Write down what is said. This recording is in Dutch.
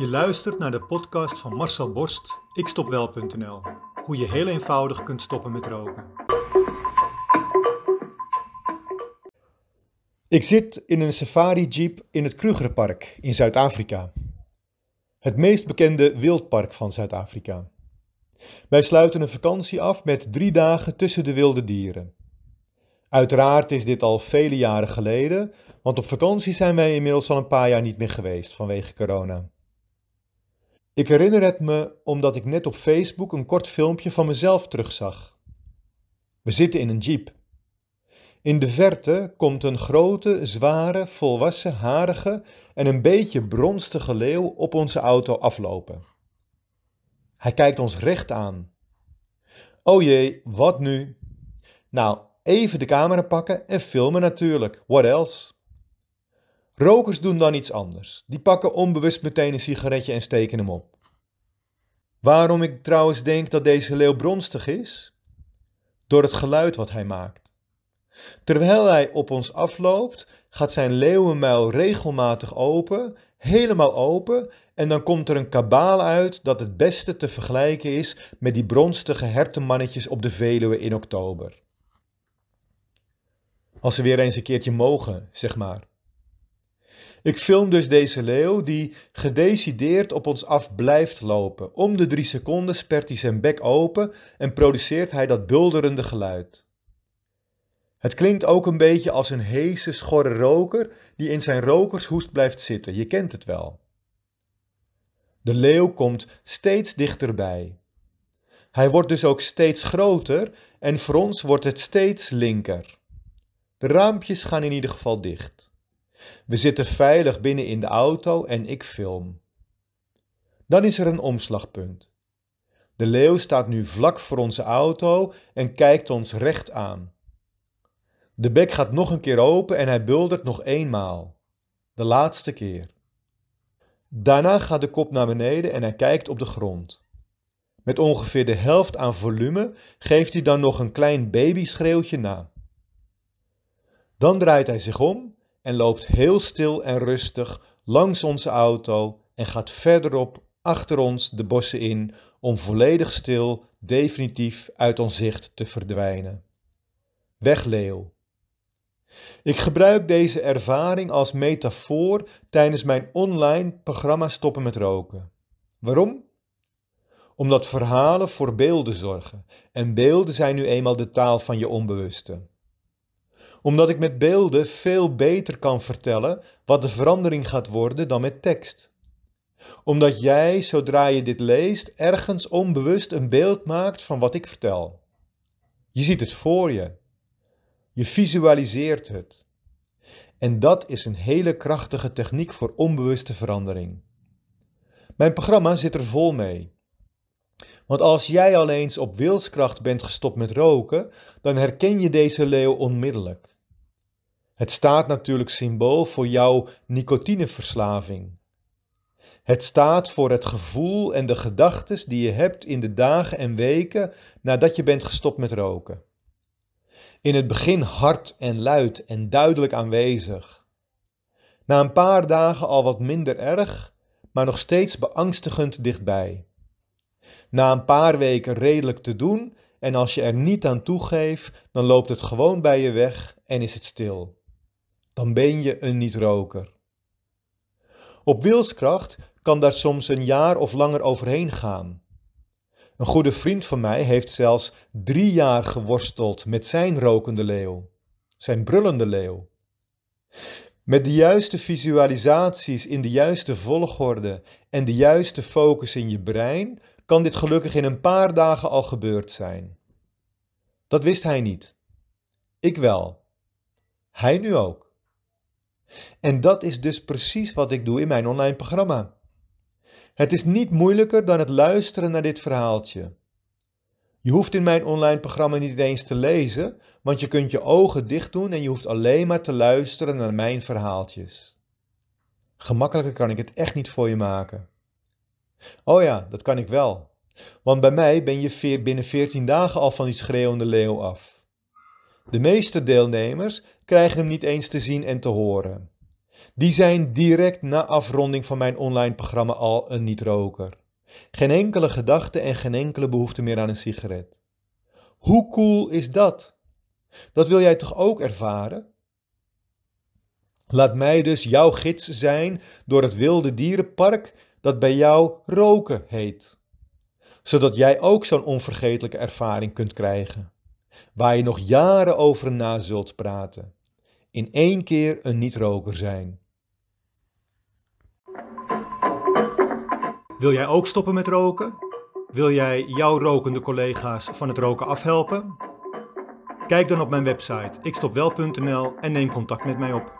Je luistert naar de podcast van Marcel Borst, ikstopwel.nl. Hoe je heel eenvoudig kunt stoppen met roken. Ik zit in een safari-jeep in het Krugerpark in Zuid-Afrika. Het meest bekende wildpark van Zuid-Afrika. Wij sluiten een vakantie af met drie dagen tussen de wilde dieren. Uiteraard is dit al vele jaren geleden, want op vakantie zijn wij inmiddels al een paar jaar niet meer geweest vanwege corona. Ik herinner het me omdat ik net op Facebook een kort filmpje van mezelf terugzag. We zitten in een jeep. In de verte komt een grote, zware, volwassen, harige en een beetje bronstige leeuw op onze auto aflopen. Hij kijkt ons recht aan. Oh jee, wat nu? Nou, even de camera pakken en filmen natuurlijk. What else? Rokers doen dan iets anders. Die pakken onbewust meteen een sigaretje en steken hem op. Waarom ik trouwens denk dat deze leeuw bronstig is? Door het geluid wat hij maakt. Terwijl hij op ons afloopt, gaat zijn leeuwenmuil regelmatig open, helemaal open, en dan komt er een kabaal uit dat het beste te vergelijken is met die bronstige hertenmannetjes op de Veluwe in oktober. Als ze weer eens een keertje mogen, zeg maar. Ik film dus deze leeuw die gedecideerd op ons af blijft lopen. Om de drie seconden spert hij zijn bek open en produceert hij dat bulderende geluid. Het klinkt ook een beetje als een heese, schorre roker die in zijn rokershoest blijft zitten. Je kent het wel. De leeuw komt steeds dichterbij. Hij wordt dus ook steeds groter en voor ons wordt het steeds linker. De raampjes gaan in ieder geval dicht. We zitten veilig binnen in de auto en ik film. Dan is er een omslagpunt. De leeuw staat nu vlak voor onze auto en kijkt ons recht aan. De bek gaat nog een keer open en hij buldert nog eenmaal. De laatste keer. Daarna gaat de kop naar beneden en hij kijkt op de grond. Met ongeveer de helft aan volume geeft hij dan nog een klein babyschreeuwtje na. Dan draait hij zich om en loopt heel stil en rustig langs onze auto en gaat verderop achter ons de bossen in om volledig stil, definitief uit ons zicht te verdwijnen. Weg leeuw. Ik gebruik deze ervaring als metafoor tijdens mijn online programma Stoppen met Roken. Waarom? Omdat verhalen voor beelden zorgen en beelden zijn nu eenmaal de taal van je onbewuste omdat ik met beelden veel beter kan vertellen wat de verandering gaat worden dan met tekst. Omdat jij, zodra je dit leest, ergens onbewust een beeld maakt van wat ik vertel. Je ziet het voor je. Je visualiseert het. En dat is een hele krachtige techniek voor onbewuste verandering. Mijn programma zit er vol mee. Want als jij al eens op wilskracht bent gestopt met roken, dan herken je deze leeuw onmiddellijk. Het staat natuurlijk symbool voor jouw nicotineverslaving. Het staat voor het gevoel en de gedachten die je hebt in de dagen en weken nadat je bent gestopt met roken. In het begin hard en luid en duidelijk aanwezig. Na een paar dagen al wat minder erg, maar nog steeds beangstigend dichtbij. Na een paar weken redelijk te doen en als je er niet aan toegeeft, dan loopt het gewoon bij je weg en is het stil dan ben je een niet-roker. Op wilskracht kan daar soms een jaar of langer overheen gaan. Een goede vriend van mij heeft zelfs drie jaar geworsteld met zijn rokende leeuw, zijn brullende leeuw. Met de juiste visualisaties in de juiste volgorde en de juiste focus in je brein kan dit gelukkig in een paar dagen al gebeurd zijn. Dat wist hij niet. Ik wel. Hij nu ook. En dat is dus precies wat ik doe in mijn online programma. Het is niet moeilijker dan het luisteren naar dit verhaaltje. Je hoeft in mijn online programma niet eens te lezen, want je kunt je ogen dicht doen en je hoeft alleen maar te luisteren naar mijn verhaaltjes. Gemakkelijker kan ik het echt niet voor je maken. Oh ja, dat kan ik wel. Want bij mij ben je binnen 14 dagen al van die schreeuwende leeuw af. De meeste deelnemers krijgen hem niet eens te zien en te horen. die zijn direct na afronding van mijn online programma al een niet-roker. Geen enkele gedachte en geen enkele behoefte meer aan een sigaret. Hoe cool is dat? Dat wil jij toch ook ervaren? Laat mij dus jouw gids zijn door het wilde dierenpark dat bij jou roken heet. Zodat jij ook zo'n onvergetelijke ervaring kunt krijgen, waar je nog jaren over na zult praten. In één keer een niet-roker zijn. Wil jij ook stoppen met roken? Wil jij jouw rokende collega's van het roken afhelpen? Kijk dan op mijn website ikstopwel.nl en neem contact met mij op.